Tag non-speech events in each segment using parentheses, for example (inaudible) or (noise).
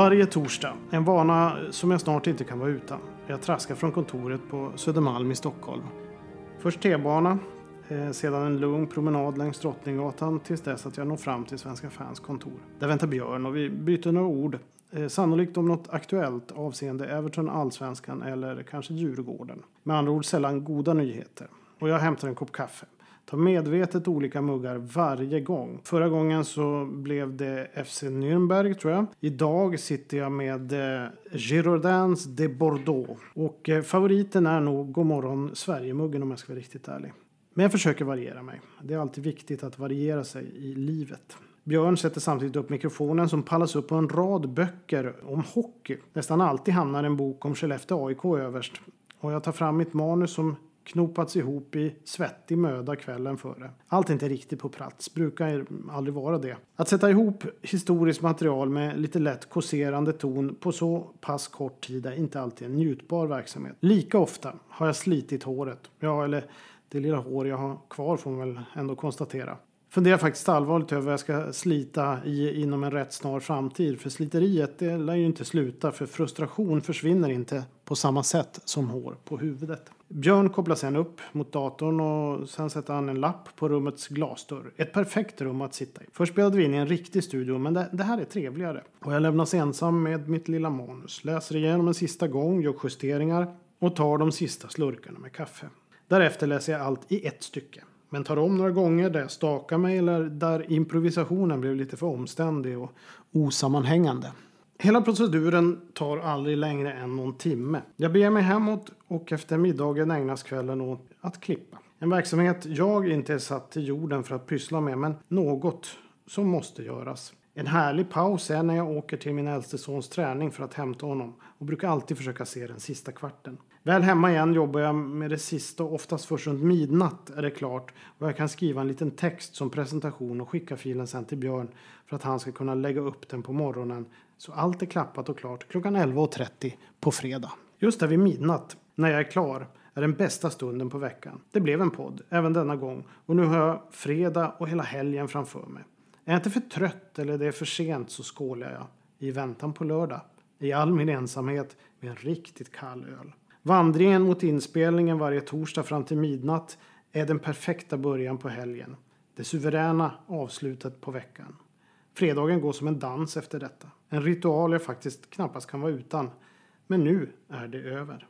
Varje torsdag, en vana som jag snart inte kan vara utan. Jag traskar från kontoret på Södermalm i Stockholm. Först T-bana, eh, sedan en lugn promenad längs Drottninggatan tills dess att jag når fram till Svenska fans kontor. Där väntar Björn och vi byter några ord. Eh, sannolikt om något aktuellt avseende Everton, Allsvenskan eller kanske Djurgården. Med andra ord sällan goda nyheter. Och jag hämtar en kopp kaffe. Tar medvetet olika muggar varje gång. Förra gången så blev det FC Nürnberg tror jag. Idag sitter jag med eh, de Bordeaux. Och eh, favoriten är nog Godmorgon Sverige-muggen om jag ska vara riktigt ärlig. Men jag försöker variera mig. Det är alltid viktigt att variera sig i livet. Björn sätter samtidigt upp mikrofonen som pallas upp på en rad böcker om hockey. Nästan alltid hamnar en bok om Skellefteå AIK överst. Och jag tar fram mitt manus som knopats ihop i svettig möda kvällen före. Allt är inte riktigt på plats, brukar aldrig vara det. Att sätta ihop historiskt material med lite lätt kåserande ton på så pass kort tid är inte alltid en njutbar verksamhet. Lika ofta har jag slitit håret. Ja, eller det lilla hår jag har kvar får man väl ändå konstatera. Funderar faktiskt allvarligt över vad jag ska slita i inom en rätt snar framtid. För sliteriet det lär ju inte sluta för frustration försvinner inte på samma sätt som hår på huvudet. Björn kopplar sen upp mot datorn och sen sätter han en lapp på rummets glasdörr. Ett perfekt rum att sitta i. Först spelade vi in i en riktig studio men det, det här är trevligare. Och jag lämnas ensam med mitt lilla manus. Läser igenom en sista gång, gör justeringar och tar de sista slurkarna med kaffe. Därefter läser jag allt i ett stycke. Men tar om några gånger där jag stakar mig eller där improvisationen blev lite för omständig och osammanhängande. Hela proceduren tar aldrig längre än någon timme. Jag beger mig hemåt och efter middagen ägnas kvällen åt att klippa. En verksamhet jag inte är satt till jorden för att pyssla med men något som måste göras. En härlig paus är när jag åker till min äldste sons träning för att hämta honom och brukar alltid försöka se den sista kvarten. Väl hemma igen jobbar jag med det sista och oftast först runt midnatt är det klart och jag kan skriva en liten text som presentation och skicka filen sen till Björn för att han ska kunna lägga upp den på morgonen så allt är klappat och klart klockan 11.30 på fredag. Just där vid midnatt, när jag är klar, är den bästa stunden på veckan. Det blev en podd, även denna gång, och nu har jag fredag och hela helgen framför mig. Är jag inte för trött eller det är för sent så skålar jag i väntan på lördag. I all min ensamhet med en riktigt kall öl. Vandringen mot inspelningen varje torsdag fram till midnatt är den perfekta början på helgen. Det suveräna avslutet på veckan. Fredagen går som en dans efter detta. En ritual jag faktiskt knappast kan vara utan. Men nu är det över.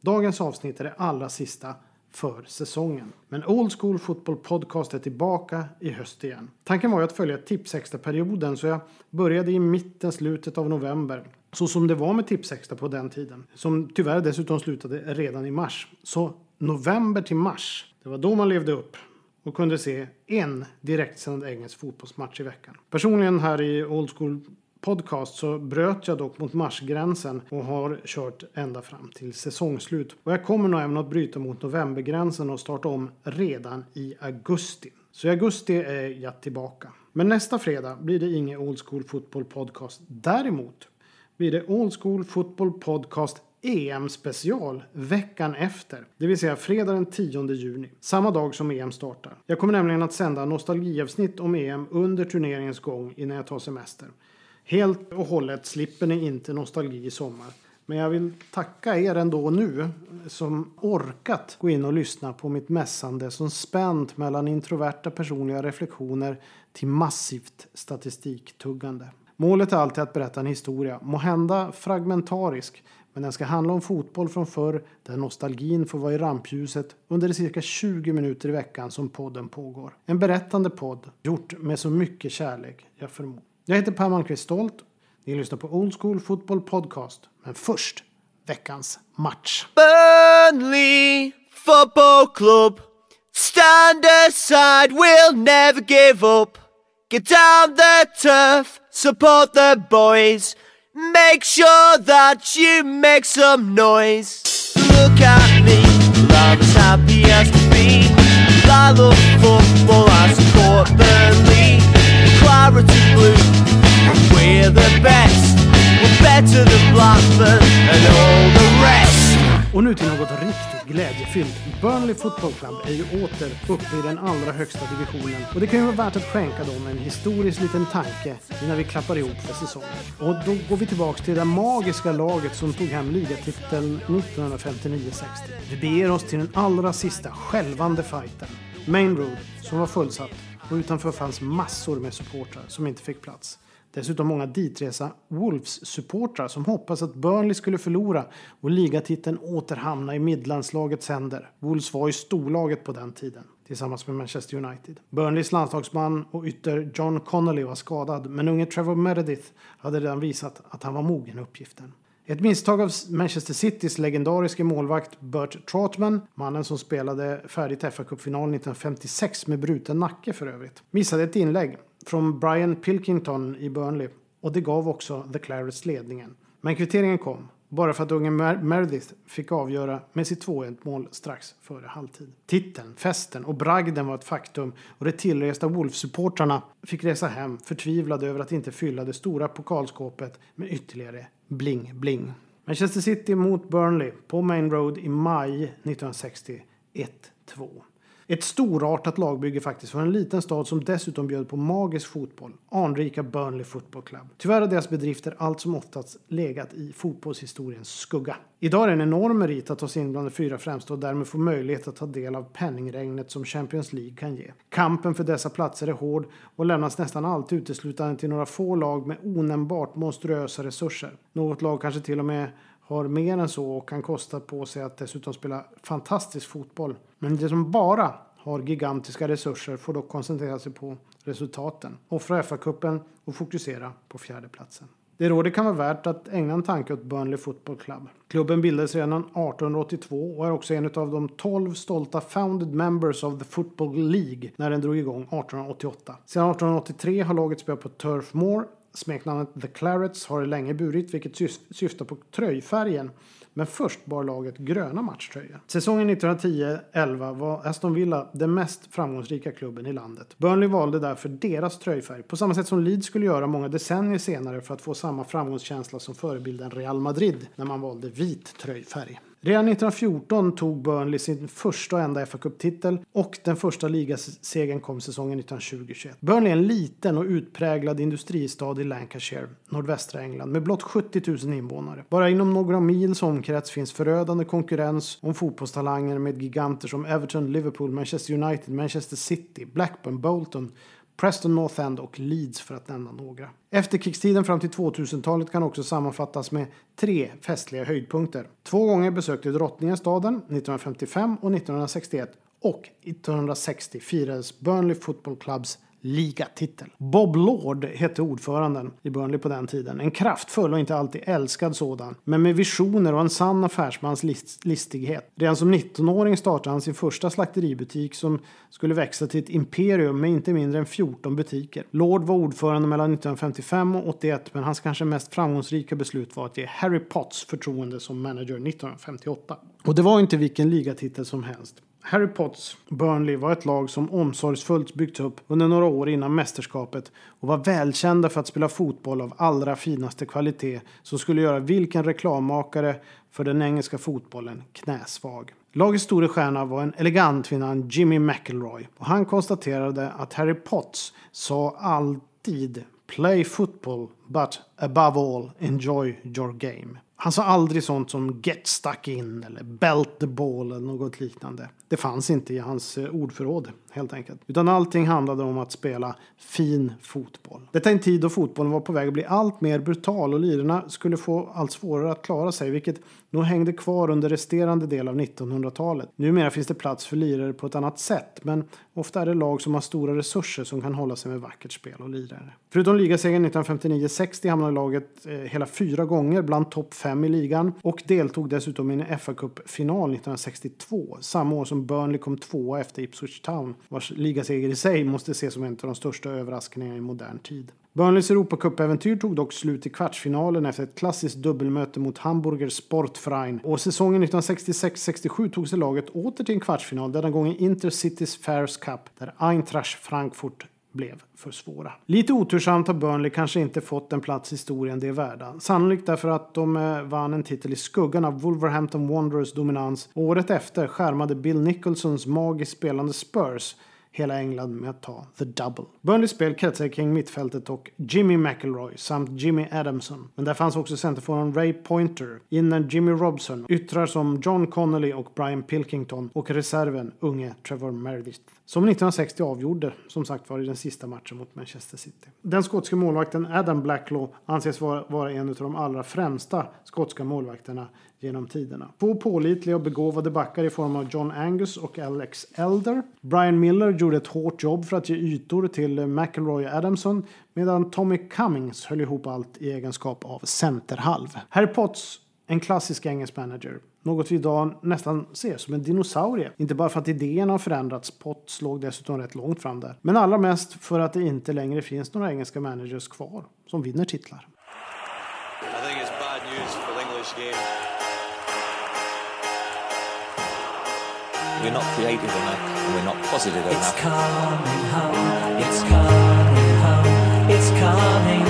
Dagens avsnitt är det allra sista för säsongen. Men Old School Football Podcast är tillbaka i höst igen. Tanken var ju att följa Tipsextra-perioden så jag började i mitten, slutet av november. Så som det var med Tipsextra på den tiden. Som tyvärr dessutom slutade redan i mars. Så november till mars, det var då man levde upp och kunde se en direktsänd engelsk fotbollsmatch i veckan. Personligen här i Old School podcast så bröt jag dock mot marsgränsen och har kört ända fram till säsongslut. Och jag kommer nog även att bryta mot novembergränsen och starta om redan i augusti. Så i augusti är jag tillbaka. Men nästa fredag blir det ingen Old School Football Podcast. Däremot blir det Old School Football Podcast EM-special veckan efter. Det vill säga fredag den 10 juni. Samma dag som EM startar. Jag kommer nämligen att sända nostalgiavsnitt om EM under turneringens gång innan jag tar semester. Helt och hållet slipper ni inte nostalgi i sommar. Men jag vill tacka er ändå nu som orkat gå in och lyssna på mitt mässande som spänt mellan introverta personliga reflektioner till massivt statistiktuggande. Målet är alltid att berätta en historia, må hända fragmentarisk, men den ska handla om fotboll från förr där nostalgin får vara i rampljuset under de cirka 20 minuter i veckan som podden pågår. En berättande podd gjort med så mycket kärlek jag förmår. Jag heter Per Malmqvist Stolt. Ni lyssnar på Old School Football Podcast. Men först veckans match. Burnley Football Club Stand aside, we'll never give up Get down the turf, support the boys Make sure that you make some noise. Look at me, I'm as happy as can be. I love football, I support Burnley Claret and blue, we're the best. We're better than Blackburn and all the rest glädjefyllt. Burnley Football Club är ju åter uppe i den allra högsta divisionen och det kan ju vara värt att skänka dem en historisk liten tanke innan vi klappar ihop för säsongen. Och då går vi tillbaks till det magiska laget som tog hem ligatiteln 1959-60. Vi beger oss till den allra sista skälvande fighten. Main Road, som var fullsatt och utanför fanns massor med supportrar som inte fick plats. Dessutom många ditresa Wolves-supportrar som hoppas att Burnley skulle förlora och ligatiteln åter hamna i Midlandslagets händer. Wolves var ju storlaget på den tiden tillsammans med Manchester United. Burnleys landslagsman och ytter John Connolly var skadad men unge Trevor Meredith hade redan visat att han var mogen uppgiften. Ett misstag av Manchester Citys legendariske målvakt Bert Trotman, mannen som spelade färdigt FA-cupfinalen 1956 med bruten nacke för övrigt, missade ett inlägg från Brian Pilkington i Burnley och det gav också The Clarets ledningen. Men kvitteringen kom, bara för att unge Mer Meredith fick avgöra med sitt 2-1 mål strax före halvtid. Titeln, festen och bragden var ett faktum och de tillresta Wolf-supportrarna fick resa hem förtvivlade över att inte fylla det stora pokalskåpet med ytterligare bling-bling. Manchester City mot Burnley på Main Road i maj 1960 1-2. Ett storartat lagbygge faktiskt för en liten stad som dessutom bjöd på magisk fotboll. Anrika Burnley Football Club. Tyvärr har deras bedrifter allt som oftast legat i fotbollshistoriens skugga. Idag är det en enorm merit att ta sig in bland de fyra främsta och därmed få möjlighet att ta del av penningregnet som Champions League kan ge. Kampen för dessa platser är hård och lämnas nästan alltid uteslutande till några få lag med onämnbart monstruösa resurser. Något lag kanske till och med har mer än så och kan kosta på sig att dessutom spela fantastisk fotboll. Men det som bara har gigantiska resurser får dock koncentrera sig på resultaten, offra FA-cupen och fokusera på fjärdeplatsen. Det rådet kan vara värt att ägna en tanke åt Burnley Football Club. Klubben bildades redan 1882 och är också en av de 12 stolta founded members of the Football League när den drog igång 1888. Sedan 1883 har laget spelat på Turf Moor Smeknamnet The Clarets har det länge burit vilket syftar på tröjfärgen. Men först bar laget gröna matchtröjor. Säsongen 1910-11 var Aston Villa den mest framgångsrika klubben i landet. Burnley valde därför deras tröjfärg på samma sätt som Leeds skulle göra många decennier senare för att få samma framgångskänsla som förebilden Real Madrid när man valde vit tröjfärg. Redan 1914 tog Burnley sin första och enda fa Cup-titel och den första ligasegern kom säsongen 1920-21. Burnley är en liten och utpräglad industristad i Lancashire, nordvästra England, med blott 70 000 invånare. Bara inom några mils omkrets finns förödande konkurrens om fotbollstalanger med giganter som Everton, Liverpool, Manchester United, Manchester City, Blackburn, Bolton, Preston North End och Leeds för att nämna några. Efterkrigstiden fram till 2000-talet kan också sammanfattas med tre festliga höjdpunkter. Två gånger besökte drottningen staden, 1955 och 1961 och 1960 firades Burnley Football Clubs ligatitel. Bob Lord hette ordföranden i Burnley på den tiden. En kraftfull och inte alltid älskad sådan, men med visioner och en sann affärsmans list listighet. Redan som 19-åring startade han sin första slakteributik som skulle växa till ett imperium med inte mindre än 14 butiker. Lord var ordförande mellan 1955 och 81, men hans kanske mest framgångsrika beslut var att ge Harry Potts förtroende som manager 1958. Och det var inte vilken ligatitel som helst. Harry Potts Burnley var ett lag som omsorgsfullt byggts upp under några år innan mästerskapet och var välkända för att spela fotboll av allra finaste kvalitet som skulle göra vilken reklammakare för den engelska fotbollen knäsvag. Lagets store stjärna var en elegant vinnare, Jimmy McElroy och han konstaterade att Harry Potts sa alltid Play football but above all enjoy your game. Han sa aldrig sånt som get stuck in eller belt the ball eller något liknande. Det fanns inte i hans eh, ordförråd helt enkelt. Utan allting handlade om att spela fin fotboll. Detta är en tid då fotbollen var på väg att bli allt mer brutal och lirarna skulle få allt svårare att klara sig vilket nog hängde kvar under resterande del av 1900-talet. Numera finns det plats för lirare på ett annat sätt men ofta är det lag som har stora resurser som kan hålla sig med vackert spel och lirare. Förutom ligasegern 1959-60 hamnade laget eh, hela fyra gånger bland topp fem i ligan och deltog dessutom i en fa Cup-final 1962, samma år som Burnley kom tvåa efter Ipswich Town vars ligaseger i sig måste ses som en av de största överraskningarna i modern tid. Burnleys europacupäventyr tog dock slut i kvartsfinalen efter ett klassiskt dubbelmöte mot Hamburger Sportverein och säsongen 1966-67 tog sig laget åter till en kvartsfinal, denna gång i Intercities Fairs Cup där Eintracht Frankfurt blev för svåra. Lite otursamt har Burnley kanske inte fått den plats i historien de är värda. Sannolikt därför att de eh, vann en titel i skuggan av Wolverhampton Wanderers dominans. Året efter skärmade Bill Nicholsons magiskt spelande Spurs hela England med att ta the double. Burnleys spel kretsade kring mittfältet och Jimmy McElroy samt Jimmy Adamson. Men där fanns också centerforwarden Ray Pointer, innan Jimmy Robson, yttrar som John Connolly och Brian Pilkington och reserven unge Trevor Meredith. Som 1960 avgjorde, som sagt var, i den sista matchen mot Manchester City. Den skotska målvakten Adam Blacklaw anses vara, vara en av de allra främsta skotska målvakterna genom tiderna. Två pålitliga och begåvade backar i form av John Angus och Alex Elder. Brian Miller gjorde ett hårt jobb för att ge ytor till McElroy och Adamson medan Tommy Cummings höll ihop allt i egenskap av centerhalv. Harry Potts, en klassisk engelsk manager, något vi idag nästan ser som en dinosaurie. Inte bara för att idéerna har förändrats, Potts låg dessutom rätt långt fram där. Men allra mest för att det inte längre finns några engelska managers kvar som vinner titlar. I think it's bad news for the English game. We're not creative enough. We're not positive It's enough. coming home. It's coming home. It's coming.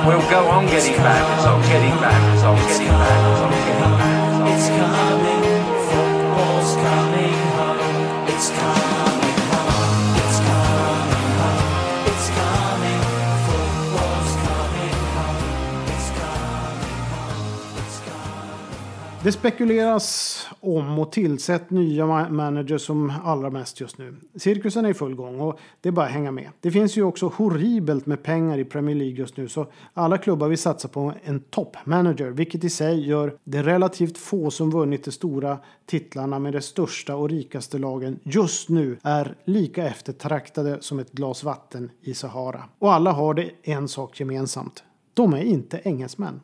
Football's coming home. We'll go on getting back, results, getting back, results, getting back, results, getting back, results. It's coming. Football's coming home. It's coming home. It's coming home. It's coming. Football's coming home. It's coming home. It's coming. Det spekuleras om och tillsätt nya managers som allra mest just nu. Cirkusen är i full gång och det är bara att hänga med. Det finns ju också horribelt med pengar i Premier League just nu så alla klubbar vill satsa på en toppmanager vilket i sig gör det relativt få som vunnit de stora titlarna med de största och rikaste lagen just nu är lika eftertraktade som ett glas vatten i Sahara. Och alla har det en sak gemensamt. De är inte engelsmän.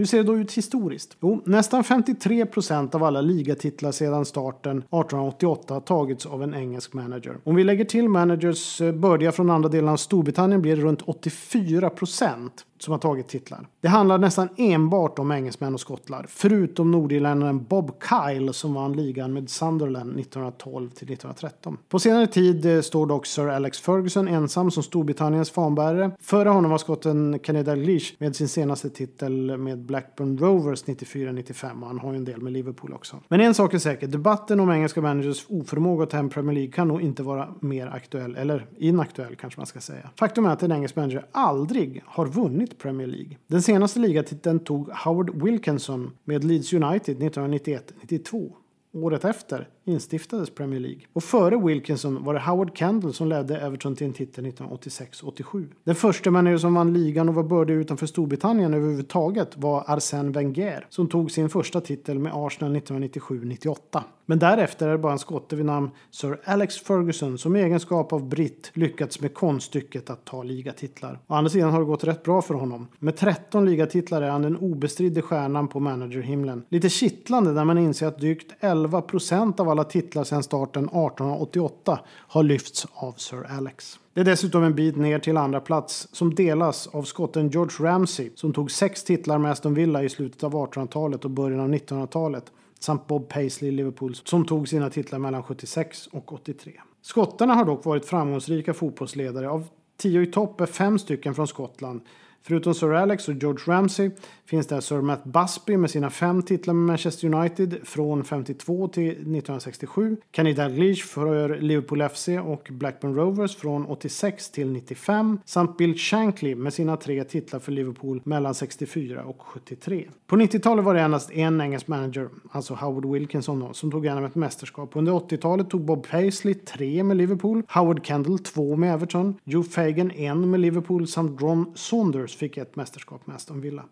Hur ser det då ut historiskt? Jo, nästan 53 procent av alla ligatitlar sedan starten 1888 har tagits av en engelsk manager. Om vi lägger till managers eh, bördiga från andra delar av Storbritannien blir det runt 84 procent som har tagit titlar. Det handlar nästan enbart om engelsmän och skottlar, förutom nordirländaren Bob Kyle som vann ligan med Sunderland 1912 till 1913. På senare tid eh, står dock Sir Alex Ferguson ensam som Storbritanniens fanbärare. Före honom var skotten Kenny Dalglish med sin senaste titel med Blackburn Rovers 94-95 och han har ju en del med Liverpool också. Men en sak är säker, debatten om engelska managers oförmåga att ta hem Premier League kan nog inte vara mer aktuell, eller inaktuell kanske man ska säga. Faktum är att en engelsk manager aldrig har vunnit Premier League. Den senaste ligatiteln tog Howard Wilkinson med Leeds United 1991-92. Året efter instiftades Premier League. Och före Wilkinson var det Howard Kendall som ledde Everton till en titel 1986-87. Den första manager som vann ligan och var bördig utanför Storbritannien överhuvudtaget var Arsène Wenger som tog sin första titel med Arsenal 1997-98. Men därefter är det bara en skotte vid namn Sir Alex Ferguson som i egenskap av britt lyckats med konststycket att ta ligatitlar. Å andra sidan har det gått rätt bra för honom. Med 13 ligatitlar är han den obestridde stjärnan på managerhimlen. Lite kittlande när man inser att drygt 11 procent av alla titlar sedan starten 1888 har lyfts av Sir Alex. Det är dessutom en bit ner till andra plats som delas av skotten George Ramsey som tog sex titlar med Aston Villa i slutet av 1800-talet och början av 1900-talet samt Bob Paisley i Liverpool som tog sina titlar mellan 76 och 83. Skottarna har dock varit framgångsrika fotbollsledare. Av tio i topp är fem stycken från Skottland. Förutom Sir Alex och George Ramsey finns där Sir Matt Busby med sina fem titlar med Manchester United från 52 till 1967. Kenny Dalglish för Liverpool FC och Blackburn Rovers från 86 till 95. Samt Bill Shankly med sina tre titlar för Liverpool mellan 64 och 73. På 90-talet var det endast en engelsk manager, alltså Howard Wilkinson då, som tog igenom ett mästerskap. Under 80-talet tog Bob Paisley tre med Liverpool, Howard Kendall två med Everton, Joe Fagan en med Liverpool samt Ron Saunders fick ett mästerskap med Aston Villa.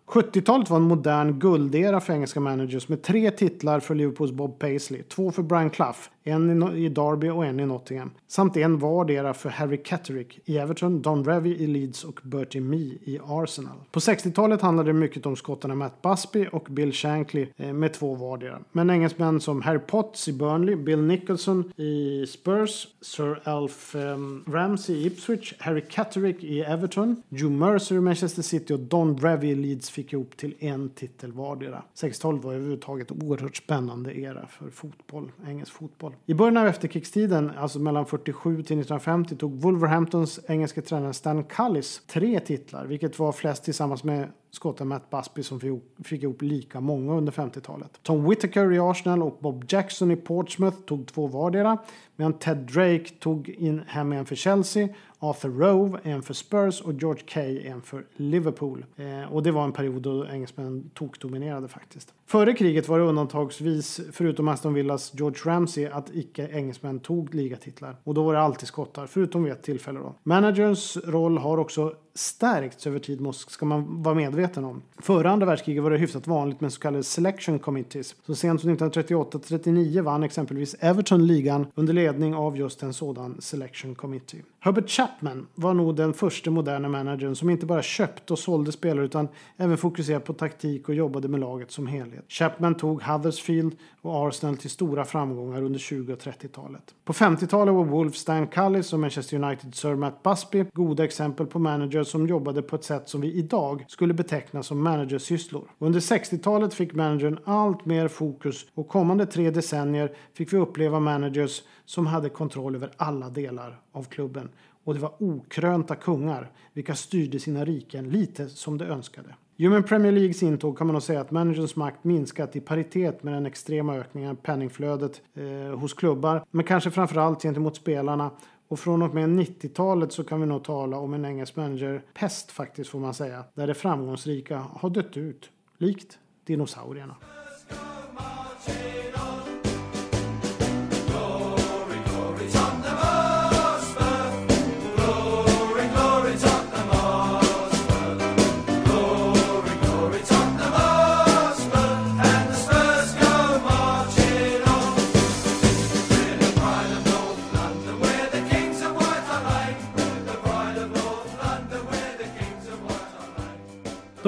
70-talet var en modern guldera för engelska managers med tre titlar för Liverpools Bob Paisley, två för Brian Clough, en i Derby och en i Nottingham. Samt en vardera för Harry Catterick i Everton, Don Revy i Leeds och Bertie Mee i Arsenal. På 60-talet handlade det mycket om skottarna Matt Busby och Bill Shankly eh, med två vardera. Men engelsmän som Harry Potts i Burnley, Bill Nicholson i Spurs, Sir Alf um, Ramsey i Ipswich, Harry Catterick i Everton, Joe Mercer i Manchester City och Don Revy i Leeds fick ihop till en titel vardera. 60-talet var överhuvudtaget en oerhört spännande era för fotboll, engelsk fotboll. I början av efterkrigstiden, alltså mellan 47 till 1950, tog Wolverhamptons engelska tränare Stan Cullis tre titlar, vilket var flest tillsammans med skotten Matt Busby som fick ihop- lika många under 50-talet. Tom Whittaker i Arsenal och Bob Jackson i Portsmouth tog två vardera, medan Ted Drake tog in hem en för Chelsea, Arthur Rove en för Spurs och George Kay en för Liverpool. Eh, och det var en period då engelsmännen tokdominerade faktiskt. Före kriget var det undantagsvis, förutom Aston Villas George Ramsey, att icke-engelsmän tog ligatitlar. Och då var det alltid skottar, förutom vid ett tillfälle då. Managerns roll har också stärkts över tid, måste- ska man vara medveten om. Före andra världskriget var det hyfsat vanligt med så kallade selection committees. Så sent som 1938-39 vann exempelvis Everton ligan under ledning av just en sådan selection committee. Herbert Chapman var nog den första moderna managern som inte bara köpte och sålde spelare utan även fokuserade på taktik och jobbade med laget som helhet. Chapman tog Huddersfield och Arsenal till stora framgångar under 20 och 30-talet. På 50-talet var Wolf Stan Cullis och Manchester United Sir Matt Busby goda exempel på managers som jobbade på ett sätt som vi idag skulle beteckna som managersysslor. Under 60-talet fick managern allt mer fokus och kommande tre decennier fick vi uppleva managers som hade kontroll över alla delar av klubben. Och det var okrönta kungar, vilka styrde sina riken lite som de önskade. I och med Premier Leagues intåg kan man nog säga att managerns makt minskat i paritet med den extrema ökningen av penningflödet eh, hos klubbar, men kanske framförallt gentemot spelarna. Och från och med 90-talet så kan vi nog tala om en engelsk manager-pest faktiskt får man säga, där det framgångsrika har dött ut, likt dinosaurierna.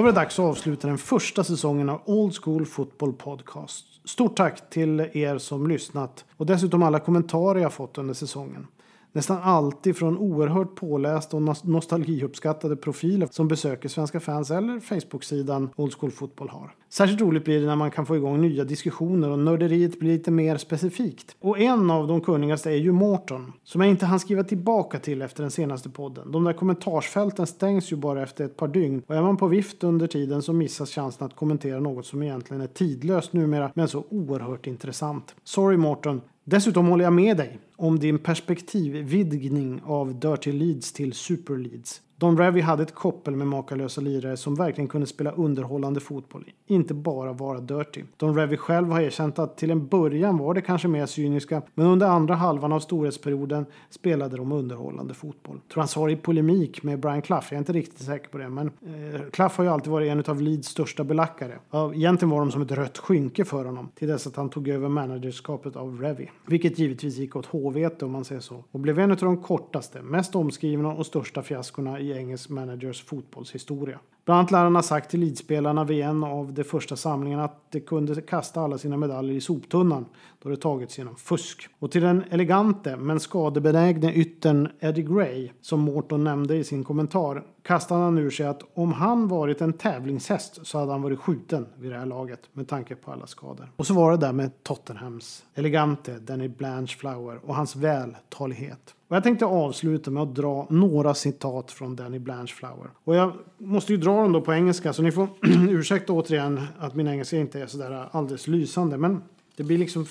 Då var det dags att avsluta den första säsongen av Old School Football Podcast. Stort tack till er som lyssnat och dessutom alla kommentarer jag fått under säsongen. Nästan alltid från oerhört pålästa och nostalgiuppskattade profiler som besöker Svenska fans eller Facebook-sidan Old School Football har. Särskilt roligt blir det när man kan få igång nya diskussioner och nörderiet blir lite mer specifikt. Och en av de kunnigaste är ju Morton, som jag inte hann skriva tillbaka till efter den senaste podden. De där kommentarsfälten stängs ju bara efter ett par dygn och är man på vift under tiden så missas chansen att kommentera något som egentligen är tidlöst numera men så oerhört intressant. Sorry Morton. Dessutom håller jag med dig om din perspektivvidgning av Dirty Leeds till Super Leeds. Don Revy hade ett koppel med makalösa lirare som verkligen kunde spela underhållande fotboll, inte bara vara dirty. Don Revy själv har erkänt att till en början var det kanske mer cyniska, men under andra halvan av storhetsperioden spelade de underhållande fotboll. Tror han sa det i polemik med Brian Clough, jag är inte riktigt säker på det, men eh, Clough har ju alltid varit en av Leeds största belackare. Ja, egentligen var de som ett rött skynke för honom, till dess att han tog över managerskapet av Revy. Vilket givetvis gick åt HVT om man säger så, och blev en av de kortaste, mest omskrivna och största fiaskorna i i engelsk managers fotbollshistoria. Bland annat lär han ha sagt till lidspelarna vid en av de första samlingarna att de kunde kasta alla sina medaljer i soptunnan då det tagits genom fusk. Och till den elegante men skadebenägne yttern Eddie Gray, som Morton nämnde i sin kommentar, kastade han ur sig att om han varit en tävlingshäst så hade han varit skjuten vid det här laget med tanke på alla skador. Och så var det där med Tottenhams elegante Danny Blanchflower och hans vältalighet. Och jag tänkte avsluta med att dra några citat från Danny Blanchflower. Och jag måste ju dra dem då på engelska så ni får (clears throat) ursäkta återigen att min engelska inte är sådär alldeles lysande. Men det blir liksom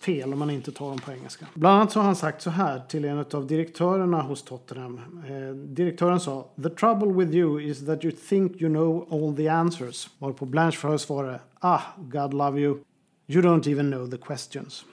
fel om man inte tar dem på engelska. Bland annat så har han sagt så här till en av direktörerna hos Tottenham. Eh, direktören sa The trouble with you is that you think you know all the answers. Varpå Blanchflower svarade Ah, God love you. You don't even know the questions.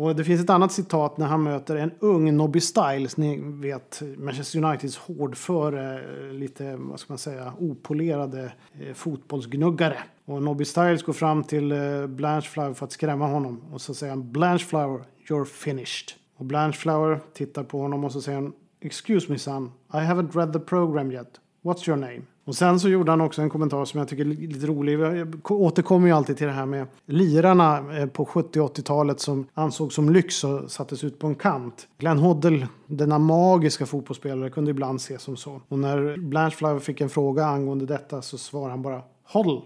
Och det finns ett annat citat när han möter en ung Nobby Styles, ni vet Manchester Uniteds hårdföre, eh, lite vad ska man säga, opolerade eh, fotbollsgnuggare. Och Nobby Styles går fram till eh, Blanchflower för att skrämma honom och så säger han Blanchflower, you're finished. Och Blanchflower tittar på honom och så säger han Excuse me son, I haven't read the program yet. What's your name? Och sen så gjorde han också en kommentar som jag tycker är lite rolig. Jag återkommer ju alltid till det här med lirarna eh, på 70 80-talet som ansågs som lyx och sattes ut på en kant. Glenn Hoddle, denna magiska fotbollsspelare, kunde ibland ses som så. Och när Blanchflower fick en fråga angående detta så svarade han bara Hoddle.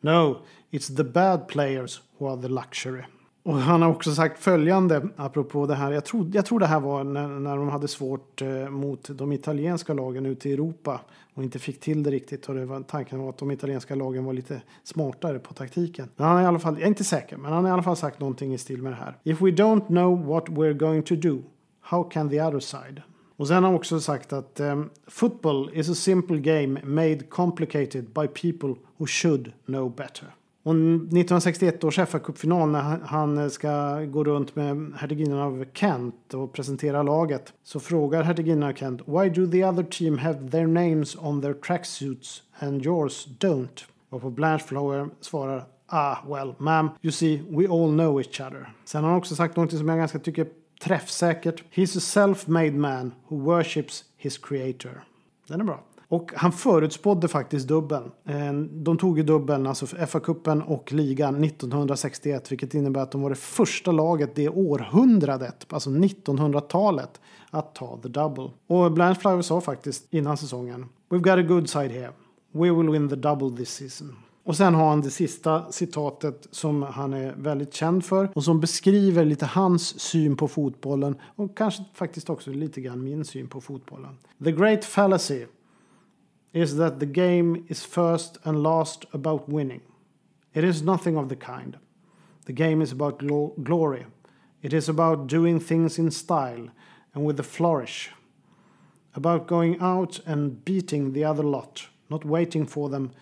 No, it's the bad players who are the luxury. Och han har också sagt följande apropå det här. Jag tror, jag tror det här var när, när de hade svårt eh, mot de italienska lagen ute i Europa och inte fick till det riktigt. Och det var, tanken var att de italienska lagen var lite smartare på taktiken. Men han är i alla fall, jag är inte säker, men han har i alla fall sagt någonting i stil med det här. If we don't know what we're going to do, how can the other side? Och sen har han också sagt att um, football is a simple game made complicated by people who should know better. Och 1961 års FA-cupfinal när han ska gå runt med hertiginnan av Kent och presentera laget så frågar hertiginnan av Kent Why do the other team have their names on their tracksuits and yours don't? Och på Blanche Flower svarar Ah, well, ma'am, you see, we all know each other. Sen har han också sagt något som jag ganska tycker träffsäkert. He's a self-made man who worships his creator. Den är bra. Och han förutspådde faktiskt dubbeln. Eh, de tog ju dubbeln, alltså FA-cupen och ligan 1961, vilket innebär att de var det första laget det århundradet, alltså 1900-talet, att ta the double. Och Blanche Flower sa faktiskt innan säsongen We've got a good side here. We will win the double this season. Och sen har han det sista citatet som han är väldigt känd för och som beskriver lite hans syn på fotbollen och kanske faktiskt också lite grann min syn på fotbollen. The great fallacy is that the game is first and last about winning. It is nothing of the kind. The game is about glo glory. It is about doing things in style and with a flourish. About going out and beating the other lot, not waiting for them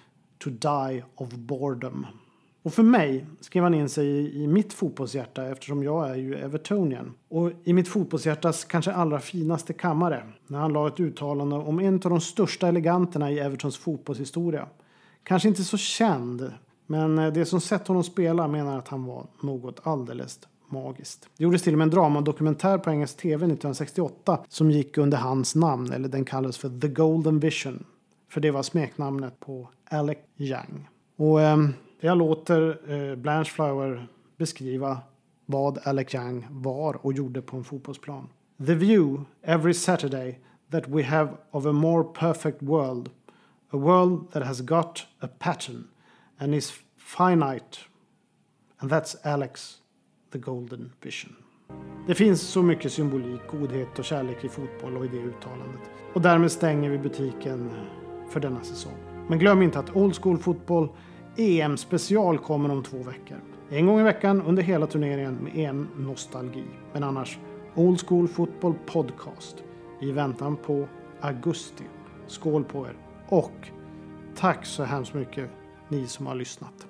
to die of boredom. Och för mig skrev han in sig i, i mitt fotbollshjärta eftersom jag är ju Evertonian. Och i mitt fotbollshjärtas kanske allra finaste kammare när han la ett uttalande om en av de största eleganterna i Evertons fotbollshistoria. Kanske inte så känd, men eh, det som sett honom spela menar att han var något alldeles magiskt. Det gjordes till och med en dramadokumentär på engelsk tv 1968 som gick under hans namn, eller den kallades för The Golden Vision. För det var smeknamnet på Alec Young. Och eh, jag låter eh, Blanche Flower beskriva vad Alec Young var och gjorde på en fotbollsplan. The view every Saturday that we have of a more perfect world. A world that has got a pattern and is finite. And that's Alex, the golden vision. Det finns så mycket symbolik, godhet och kärlek i fotboll och i det uttalandet. Och därmed stänger vi butiken för denna säsong. Men glöm inte att Old School Fotboll EM-special kommer om två veckor. En gång i veckan under hela turneringen med EM-nostalgi. Men annars Old School Football Podcast i väntan på augusti. Skål på er! Och tack så hemskt mycket ni som har lyssnat.